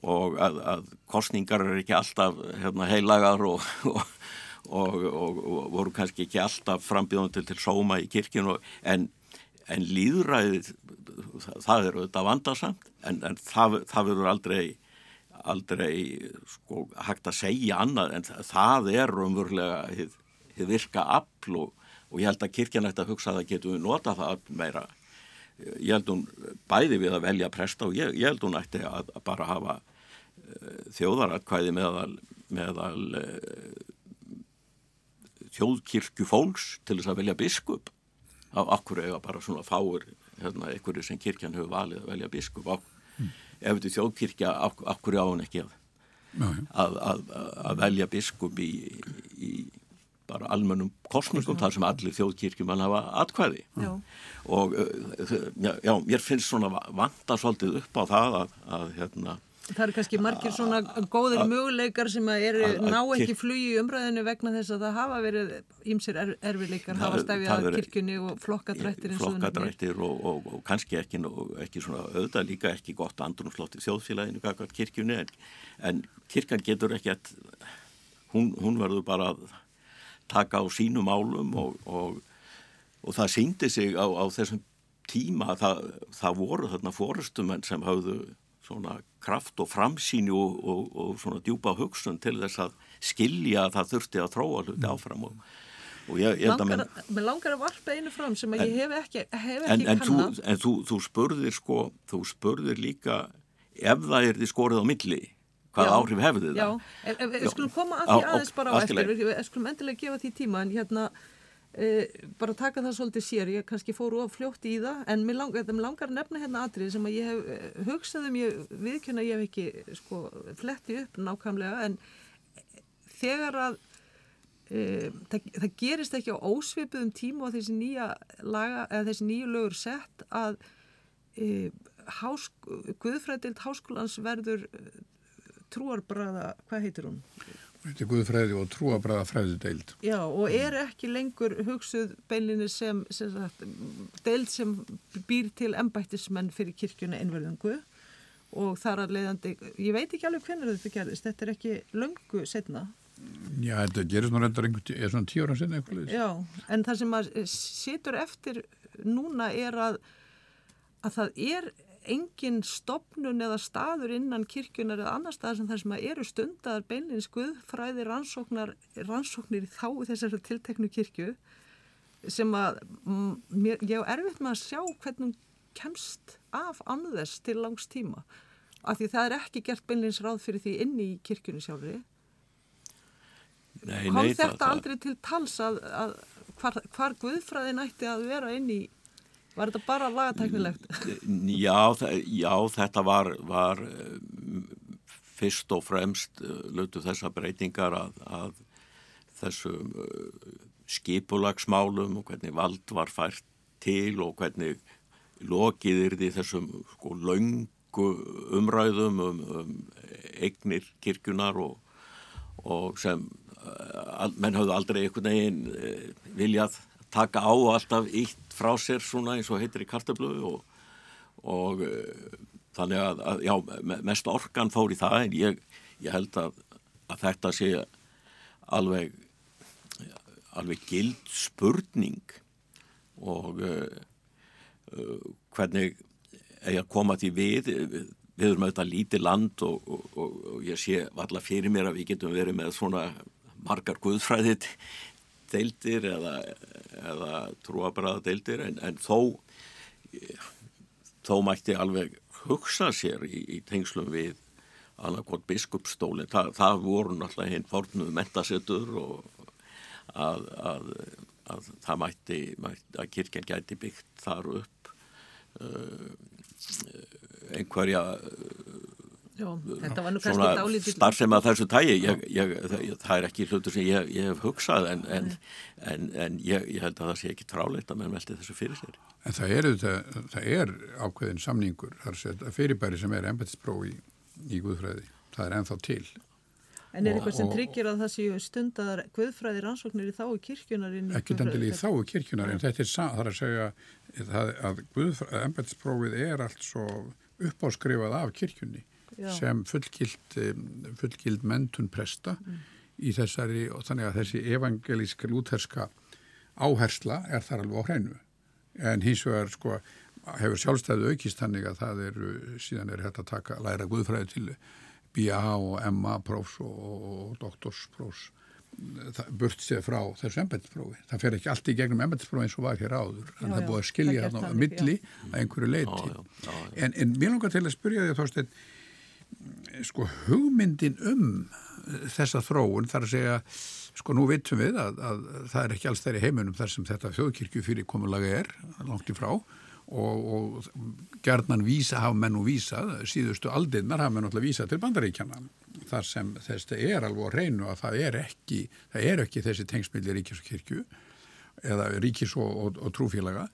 og að, að kostningar er ekki alltaf hérna, heilagar og voru kannski ekki alltaf frambíðan til, til sóma í kirkjun en, en líðræðið það eru þetta vandarsamt en, en það, það verður aldrei aldrei sko, hægt að segja annað en það er umvörlega þið virka afl og, og ég held að kirkjan ætti að hugsa að það getur við nota það meira ég held hún bæði við að velja presta og ég, ég held hún ætti að, að bara hafa uh, þjóðaratkvæði meðal, meðal uh, þjóðkirkju fólks til þess að velja biskup. Af okkur eða bara svona fáur hérna, einhverju sem kirkjan hefur valið að velja biskup á mm ef þetta er þjóðkirkja, okkur á hún ekki að, að, að, að velja biskup í, í bara almennum kostningum þar sem allir þjóðkirkjum hann hafa atkvæði. Já. og já, já, mér finnst svona vanda svolítið upp á það að hérna Það eru kannski margir svona góðir möguleikar sem að eru ná ekki flugi í umræðinu vegna þess að það hafa verið ímsir er, erfileikar, hafa stæfið að kirkjunni og flokkadrættir flokkadrættir og, og, og kannski ekki, ekki svona auðvitað líka ekki gott andrumslótti þjóðfélaginu kakað kirkjunni en, en kirkjan getur ekki að hún, hún verður bara að taka á sínu málum og, og það síndi sig á, á þessum tíma það, það voru þarna fórustumenn sem hafðu svona kraft og framsýni og, og, og svona djúpa hugsun til þess að skilja að það þurfti að tróa hluti mm. áfram og, og ég, ég langar, menn, Mér langar að varpa einu fram sem að en, ég hef ekki, hef ekki en, en þú, en þú, þú spurðir sko, þú spurðir líka ef það er því skorið á milli hvað áhrif hefði það? Já, við skulum koma að því aðeins bara á eftir við skulum endilega gefa því tíma en hérna Uh, bara taka það svolítið sér, ég kannski fóru of fljótt í það en mér langar, langar nefna hérna atrið sem að ég hef eh, hugsaðum ég viðkjöna ég hef ekki sko fletti upp nákvæmlega en þegar að uh, það, það gerist ekki á ósvipuðum tímu á þessi nýja laga, eða þessi nýju lögur sett að uh, hásk, Guðfrædild háskólans verður trúarbræða, hvað heitir hún? Þetta er Guðfræði og trúabræða fræði deild. Já og er ekki lengur hugsuð beilinni sem, sem sagt, deild sem býr til embættismenn fyrir kirkjuna einverðingu og þar að leiðandi, ég veit ekki alveg hvernig þetta gerðist, þetta er ekki löngu setna. Já þetta gerist nú reyndar einhvern, er svona tíu ára setna eitthvað. Já en það sem að situr eftir núna er að, að það er engin stopnun eða staður innan kirkjunar eða annar staðar sem það sem eru stundar beinleins guðfræði rannsóknir í þá þessari tilteknu kirkju sem að mér, ég er erfitt með að sjá hvernig kemst af anðess til langs tíma. Af því það er ekki gert beinleins ráð fyrir því inn í kirkjunni sjálfri. Kom þetta það, aldrei til tals að, að hvar, hvar guðfræði nætti að vera inn í Var þetta bara lagatæknilegt? Já, já þetta var, var fyrst og fremst eh, lötu þessa breytingar að, að þessum eh, skipulagsmálum og hvernig vald var fært til og hvernig lokiðir því þessum sko laungu umræðum um, um eignir kirkunar og, og sem menn hafðu aldrei einhvern veginn viljað taka á alltaf ítt frá sér svona eins og heitir í kartablu og, og uh, þannig að, að já, mest orkan fór í það en ég, ég held að, að þetta sé alveg alveg gild spurning og uh, uh, hvernig eigi að koma því við við erum auðvitað lítið land og, og, og ég sé allar fyrir mér að við getum verið með svona margar guðfræðið deildir eða, eða trúabræða deildir en, en þó þó mætti alveg hugsa sér í, í tengslum við annarkot biskupstólinn, Þa, það voru náttúrulega hinn fornuð mentasettur og að, að, að það mætti, mætti að kirkjan gæti byggt þar upp uh, einhverja Já, þetta var nú kannski dálítið starfsema þessu tægi ég, ég, það, er ekki hlutur sem ég, ég hef hugsað en, en, en, en ég, ég held að það sé ekki tráleitt að menn velti þessu fyrir sér. En það er, það, það er ákveðin samningur, það er fyrirbæri sem er embættispró í, í Guðfræði, það er ennþá til. En er eitthvað sem tryggir að það séu stundar guðfræði rannsóknir í þá kirkjunar inn í Ekki endilega í þáu kirkjunar, en þetta er það er að segja það, að Guðfræði, embættisprófið er allt svo uppáskrifað af kirkjunni Já. sem fullgild, em, fullgild mentun presta í þessari og þannig að þessi evangelíska lúterska áhersla er þar alveg á hreinu. En hins vegar sko hefur sjálfstæðu aukist þannig að það eru, síðan er hægt að taka, læra guðfræði til BA og MA prófs og, og doktorsprófs það burt sér frá þessu embættisprófi. Það fer ekki allt í gegnum embættisprófi eins og var hér áður, en Já, það já, búið að skilja það á milli að einhverju leiti. Já, já, já, já. En, en mér langar til að spyrja því að sko hugmyndin um þessa þróun þar að segja, sko nú vitum við að, að það er ekki alls þær í heiminum þar sem þetta þjóðkirkju fyrir komulaga er langt í frá og, og gerðnan vísa hafa menn og vísað, síðustu aldinnar hafa menn alltaf vísað til bandaríkjana þar sem þetta er alveg á reynu að það er ekki, það er ekki þessi tengsmilli ríkis og kirkju eða ríkis og, og, og trúfélaga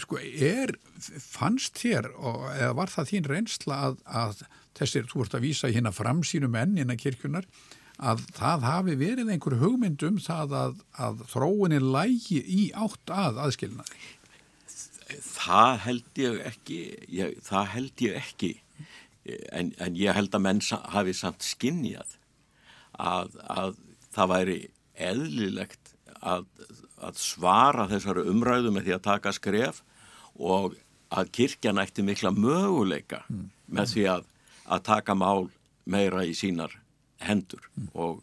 sko, er fannst þér, og, eða var það þín reynsla að, að þessir, þú ert að vísa hérna framsýnum menn innan kirkjunar að það hafi verið einhver hugmynd um það að, að þróunin lægi í átt að aðskilnaði? Það held ég ekki ég, það held ég ekki. En, en ég held að menn hafi samt skinnjað að, að það væri eðlilegt að, að svara þessari umræðu með því að taka skref og að kirkjan ætti mikla möguleika með því að, að taka mál meira í sínar hendur. Og,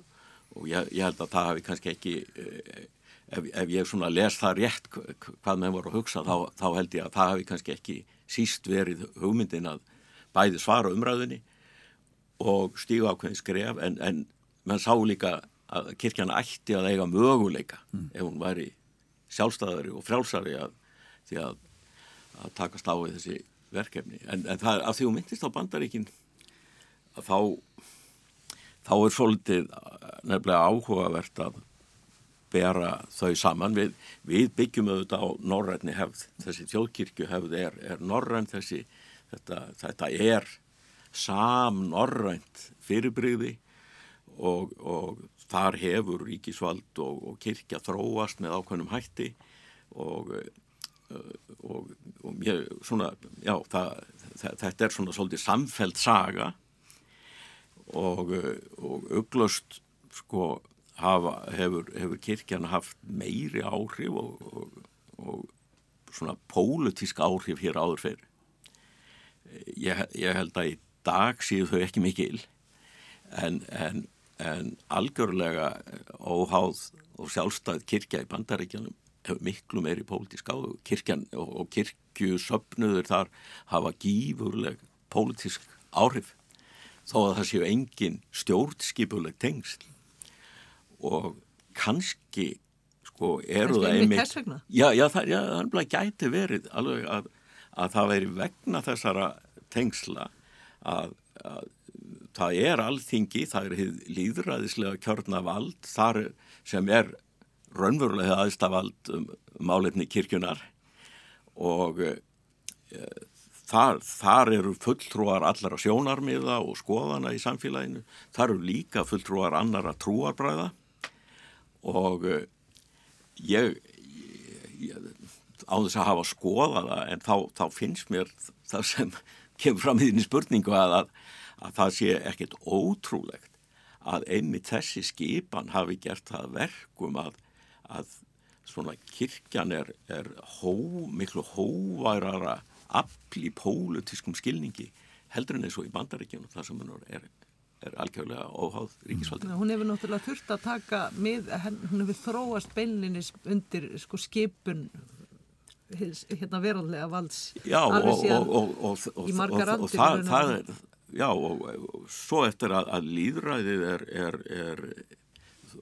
og ég, ég held að það hafi kannski ekki eh, ef, ef ég svona les það rétt hva- hvað menn voru að hugsa þá, þá held ég að það hafi kannski ekki síst verið hugmyndin að bæði svara umræðinni og stíga ákveðin skref en, en menn sá líka að kirkjan ætti að eiga möguleika ef hún væri sjálfstæðari og frjálsari að, að, að takast á við þessi verkefni. En, en það af því hún myndist á bandaríkin þá þá er svolítið eh, nefnilega áhugavert að bera þau saman. Við, við byggjum auðvitað á norrætni hefð. Þessi þjóðkirkju hefð er, er norrænt þessi, þetta, þetta er sam norrænt fyrirbrigði og, og þar hefur ríkisvald og, og kirkja þróast með ákveðnum hætti og, uh, og, og mér, svona, já, það, þetta er svona svolítið samfeld saga og, og uglust sko hafa, hefur, hefur kirkjan haft meiri áhrif og, svona pólitísk áhrif hér áður fyrir. Ég, ég held að í dag séu þau ekki mikil en, en, en algjörlega óháð og sjálfstæð kirkja í bandaríkjanum hefur miklu meiri pólitísk áhrif. Kirkjan og, og kirkjusöfnuður þar hafa gífurleg pólitísk áhrif þó að það séu engin stjórnskipuleg tengsl og kannski sko eru það einmitt já, já, það, já, það gæti verið alveg að, að það veri vegna þessara tengsla að, að það er alþingi, það er líðræðislega kjörna vald þar sem er raunverulega hið aðsta vald um málefni kirkjunar og e, þar, þar eru fulltrúar allara sjónarmiða og skoðana í samfélaginu, þar eru líka fulltrúar annara trúarbræða og e, ég, ég á þess að hafa skoðað það en þá, þá finnst mér það sem kemur fram í þínni spurningu að, að, að það sé ekkert ótrúlegt að einmitt þessi skipan hafi gert það verkum að, að svona kirkjan er, er hó, miklu hóværara afl í pólutískum skilningi heldur en eins og í bandaríkjunum þar sem hún er, er algjörlega óháð ríkisvaldi. Hún hefur náttúrulega þurft að taka með, hún hefur þróast beinlinis undir sko skipun hérna verðanlega valds Já, og, og, og, og, það, það er, já, og, og svo eftir að, að líðræðið er, er, er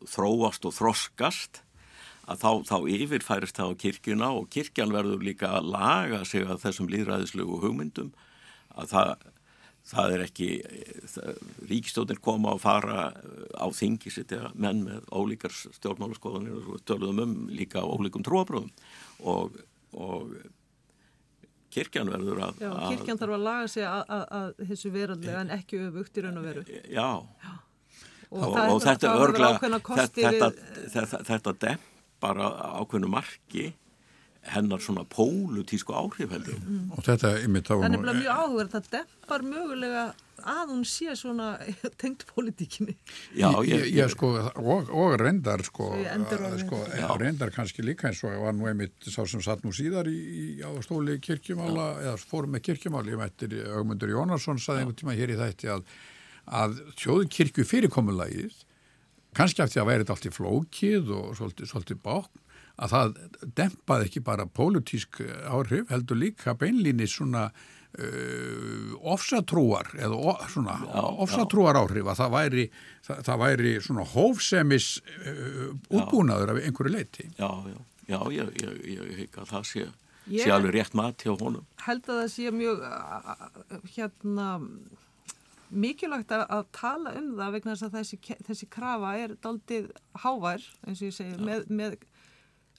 þróast og þroskast, að þá, þá yfirfærist það á kirkjuna og kirkjan verður líka að laga sig að þessum líðræðislegu hugmyndum, að það, það er ekki, ríkistóttir koma og fara á þingi sitja menn með ólíkar stjórnmálaskoðanir og við töluðum um líka ólíkum trúabröðum og, og kirkjan verður að... Já, kirkjan þarf að laga sig að, að, að þessu verðanlega en ekki öfugt í raun og veru. Já, Og, og, það, og þetta er örgla, þetta, þetta, þetta dempar á ákveðnu marki hennar svona pólutísku áhrif heldur. Mm. og þetta ymmið þá Það er nefnilega mjög áhugaverð, það dempar mögulega að hún sé svona tengt pólitíkinni. Já, ég, ég, sko, og, og reyndar sko, ég sko, Já. reyndar kannski líka eins og var nú einmitt sá sem satt nú síðar í, í á stóli kirkjumála eða fórum með kirkjumáli ég mættir Ögmundur Jónasson saði einhvern tíma hér í þætti að, að sjóðu kirkju fyrirkomulagið kannski eftir að væri þetta allt í flókið og svolítið, svolítið bákn að það dempaði ekki bara pólitísk áhrif heldur líka beinlíni svona uh, ofsatrúar eða svona ofsatrúar áhrif að það væri, það, það væri svona hófsemis uh, útbúnaður af einhverju leiti. Já, já, já, ég, ég, ég að það sé, Ég- sé alveg rétt mat hjá honum. held að það sé mjög hérna mikilvægt að, að tala um það vegna þess að þessi, þessi krafa er daldið hávær, eins og ég segi, með, með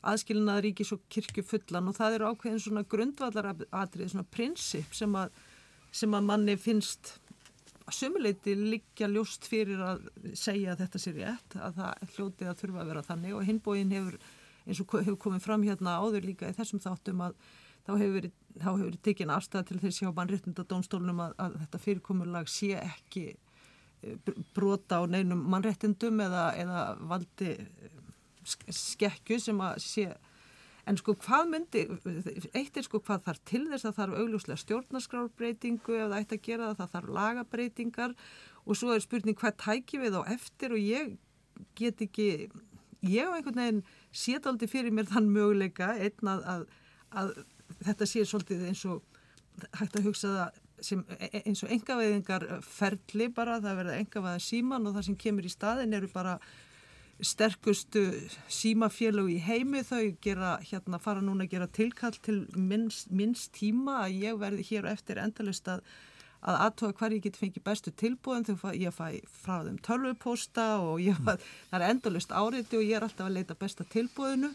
aðskilnað ríkis og kirkju fullan og það eru ákveðin svona grundvallaratrið, svona prinsip sem að, sem að manni finnst að sumuleiti liggja ljóst fyrir að segja að þetta sé rétt, að það hljóti að þurfa að vera þannig. Og hinbóin hefur, eins og hefur komið fram hérna áður líka í þessum þáttum að þá hefur verið, tekin afstæða til þess hjá mannréttinda dómstólunum að, að þetta fyrirkomulag sé ekki eh, br- brota á neinum mannréttindum eða, eða valdi sk- skekkju sem að sé en sko hvað myndi, eitt er sko hvað þarf til þess að þarf augljóslega stjórnarskrárbreytingu ef það ætti að gera það, það þarf lagabreytingar. Og svo er spurning hvað tæki við á eftir og ég get ekki, ég á einhvern veginn sétaldi fyrir mér þann möguleika einn að, að, að þetta sé svolítið eins og hægt að hugsa það sem, e- eins og engaveðingar ferli bara, það verða engaveða síman og það sem kemur í staðin eru bara sterkustu símafélög í heimi þau gera, hérna fara núna að gera tilkall til minns, minns tíma að ég verði hér og eftir endalust að að aðtóa hvar ég get fengið bestu tilbúðum þegar ég fæ frá þeim tölvupósta og ég, það er endalust áriti og ég er alltaf að leita besta tilbúðinu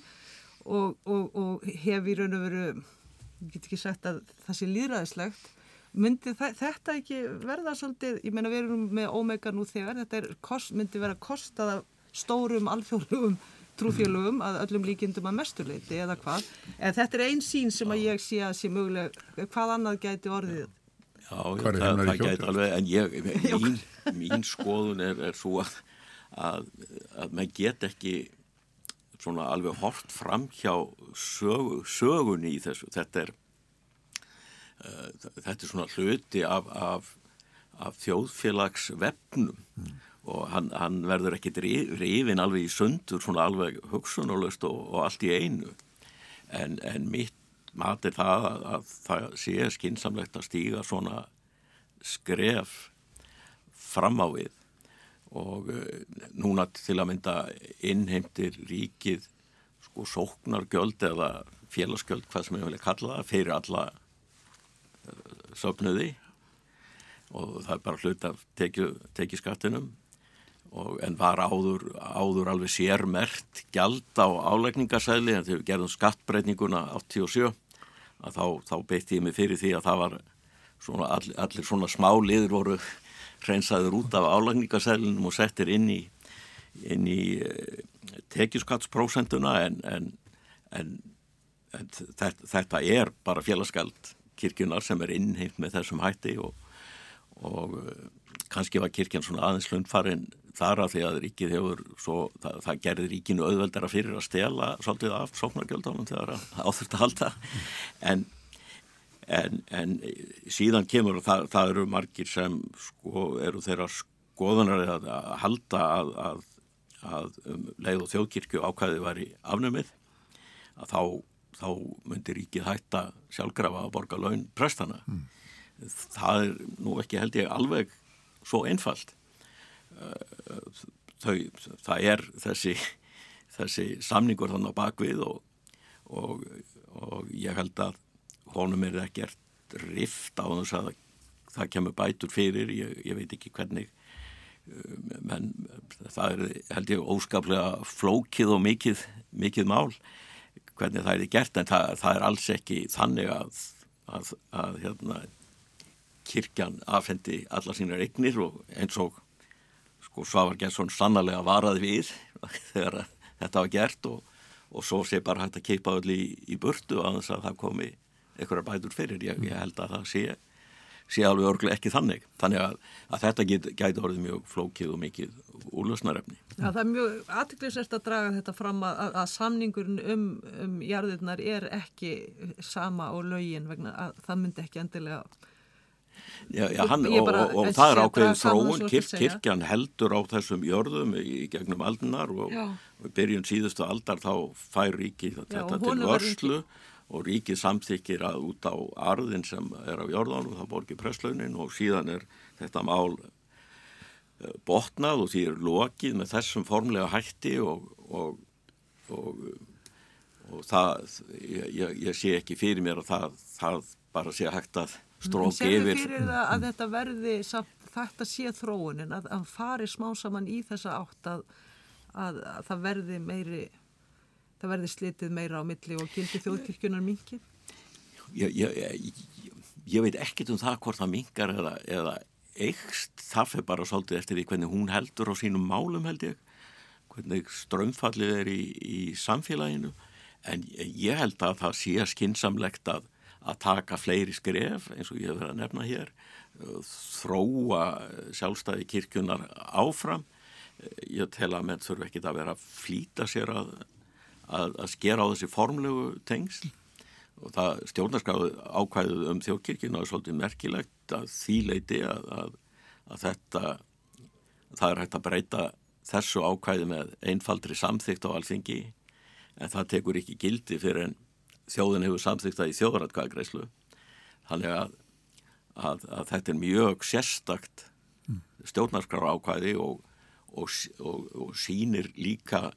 og, og, og hef í raun og veru, ég get ekki sagt að það sé líðræðislegt myndi þetta ekki verða svolítið, ég meina við erum með Omega nú þegar, þetta er, myndi vera kostað af stórum alþjóðlugum trúfélugum að öllum líkindum að mestuleiti eða hvað, en þetta er einn sín sem að ég sé að sé mögulega, hvað annað gæti orðið? Já, það, í það gæti alveg, en ég, mín, mín skoðun er, er svo að, að, að maður get ekki svona alveg hort fram hjá sögu, sögunni í þessu. Þetta er, uh, þetta er svona hluti af, af, af þjóðfélagsvefnum og hann, hann verður ekki rifin alveg í sundur svona alveg hugsunarlöst og, og allt í einu. En, en mitt mat er það að, að það sé skinsamlegt að stíga svona skref fram á við. Og uh, núna til að mynda innheimtir ríkið sko sóknargjöld eða félagsgjöld hvað sem ég vilja kalla það fyrir alla uh, söfnuði. Og það er bara hlut af tekið skattinum og, en var áður, áður alveg sérmert gjald á álegningarsæli en þegar við gerðum skattbreytinguna 87 að þá, þá beitti ég mig fyrir því að það var svona, allir, allir svona smá liður voru hreinsaður út af álegningarsælinum og settir inn í, í uh, tekjuskattsprósentuna en, en, en, en þetta, þetta er bara félagsgald kirkjunar sem er innheimt með þessum hætti og, og uh, kannski var kirkjan svona aðeins hlundfarinn þar að því að ríkið hefur svo, það, það gerði ríkinu auðveldara fyrir að stela svolítið af sóknargjöldunum þegar áþurft að halda en, en, en síðan kemur og það, það eru margir sem sko eru þeirra skoðunar að, að halda að, að, að um leið og þjóðkirkju ákvæði var í afnumið að þá þá myndir ríkið hætta sjálfgrafa að borga laun prestana. Mm. Það er nú ekki held ég alveg svo einfalt. Þau, það er þessi, þessi samningur þannig á bakvið og, og, og ég held að honum er ekkert rift á þess að það kemur bætur fyrir, ég, ég veit ekki hvernig menn það er held ég óskaplega flókið og mikið, mikið mál hvernig það er gert en það, það er alls ekki þannig að, að, að hérna, kirkjan afhendi alla sínar eignir og eins og sko Svavar Gensson sannarlega varaði við þegar þetta var gert og, og svo sé bara hægt að keipa öll í, í burtu að þess að það komi einhverjar bætur fyrir, ég, ég held að það sé sé alveg örglega ekki þannig. Þannig að, að þetta get, gæti orðið mjög flókið og mikið úrlösnarefni Já, það er mjög aðtiklisert að draga þetta fram að, að samningurinn um, um jarðirnar er ekki sama á laugin vegna að það myndi ekki endilega Já, já hann, og, og, og það er ákveðin þróun, kirk, kirkjan heldur á þessum jörðum í gegnum aldunar og, og byrjun síðustu aldar þá fær ríki þetta til vörslu og ríkið samþykir að út á arðin sem er á jörðanum, það borgir presslaunin og síðan er þetta mál eh, botnað og því er lokið með þessum formlega hætti og, og, og, og það, ég, ég sé ekki fyrir mér að það, það bara sé hægt að stróki yfir. Segðu fyrir það að þetta verði, þetta sé þróunin, að, að fari smá saman í þessa átt að, að, að það verði meiri það verði slitið meira á milli og gildi þjóðkirkjunar minkið? Ég, ég, ég, ég veit ekkit um það hvort það minkar eða, eða eikst, það fyrir bara svolítið eftir því hvernig hún heldur á sínum málum held ég, hvernig strömfallið er í, í samfélaginu en ég held að það sé skinsamlegt að, að taka fleiri skref eins og ég hef verið að nefna hér þróa sjálfstæði kirkjunar áfram. Ég tel að menn þurfa ekki að vera að flýta sér að að, að skera á þessi formlegu tengsl. Og það stjórnarskráðu ákvæðuð um þjókirkina er svolítið merkilegt að því leiti að, að, þetta það er hægt að breyta þessu ákvæði með einfaldri samþygt á alþingi en það tekur ekki gildi fyrir en þjóðin hefur samþygt það í þjóðratkvæðagreyslu þannig að, að þetta er mjög sérstakt stjórnarskráðu ákvæði og, og, og, og sínir líka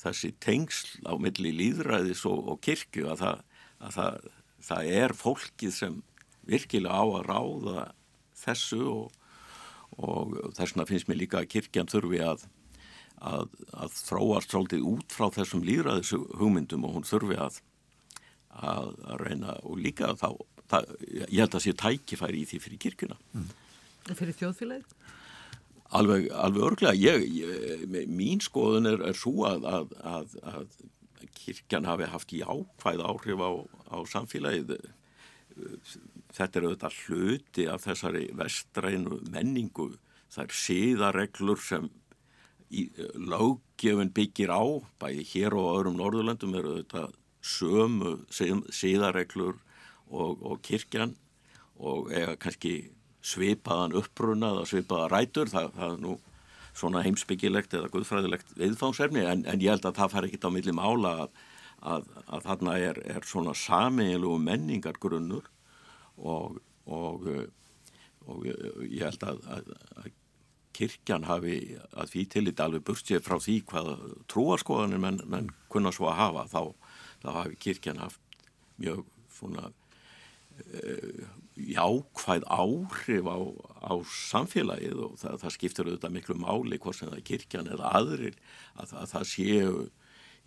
þessi tengsl á milli líðræðis og, kirkju að, það, að það, það er fólkið sem virkilega á að ráða þessu og, þess vegna finnst mér líka að kirkjan þurfi að, að, að þróast svolítið út frá þessum líðræðis hugmyndum og hún þurfi að reyna og líka þá, það, ég held að sé tækifæri í því fyrir kirkjuna. Mm. Fyrir þjóðfélagið? Alveg, alveg örglega, ég, ég, mín skoðun er, er svo að, að, að, að kirkjan hafi haft jákvæð áhrif á, á samfélagið. Þetta er auðvitað hluti af þessari vestrænu menningu. Það er síðareglur sem lággefin byggir á, bæði hér og öðrum Norðurlandum eru auðvitað sömu síðareglur og, og kirkjan og eða kannski svipaðan uppbrunað og svipaða rætur, það, það er nú svona heimsbyggilegt eða guðfræðilegt viðfánsefni en, en ég held að það fær ekkit á milli mála að, að, að þarna er, er svona samiðilegu menningargrunnur og, og, og ég held að, að kirkjan hafi að því tillit alveg burstið frá því hvað trúarskoðanir menn, menn kunna svo að hafa. Þá, þá hafi kirkjan haft mjög svona uh, jákvæð áhrif á, á samfélagið og það, það skiptir auðvitað miklu máli hvort sem það er kirkjan eða aðrir að, að það séu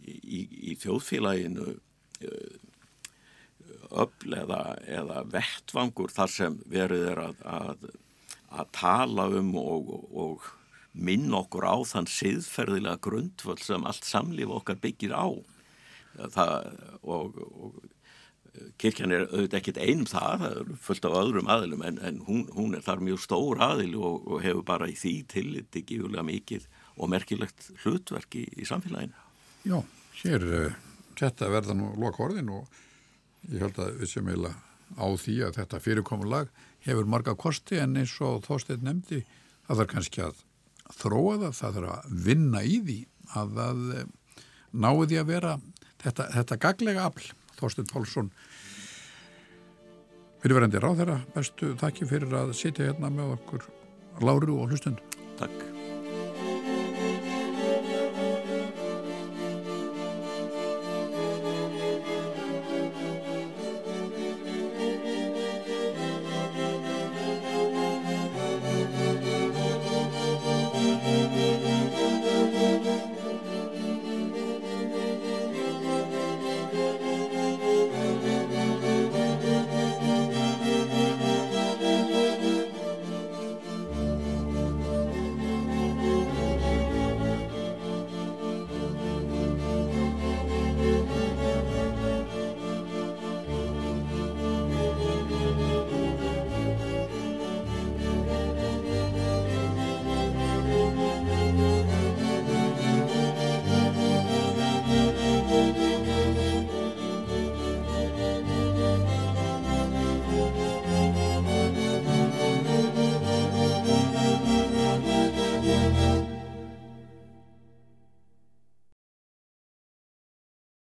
í, í, þjóðfélaginu eh, öll eða, eða vettvangur þar sem verið er að, að, að tala um og, og minna okkur á þann siðferðilega grundvöld sem allt samlíf okkar byggir á það, og, og kirkjan er auðvitað ekkit einum það, það er fullt af öðrum aðilum en, en hún, hún er þar mjög stór aðil og, og hefur bara í því tillit ekki júlega mikið og merkilegt hlutverk í, í samfélaginu. Já, hér uh, þetta verða nú loka orðin og ég held að við sem eiginlega á því að þetta fyrirkomulag hefur marga kosti en eins og Þorstein nefndi það þarf kannski að þróa það, það þarf að vinna í því að það uh, náði að vera þetta, þetta gaglega afl Þorstein Pálsson fyrirverandi ráð þeirra bestu þakki fyrir að sitja hérna með okkur láru og hlustund Takk.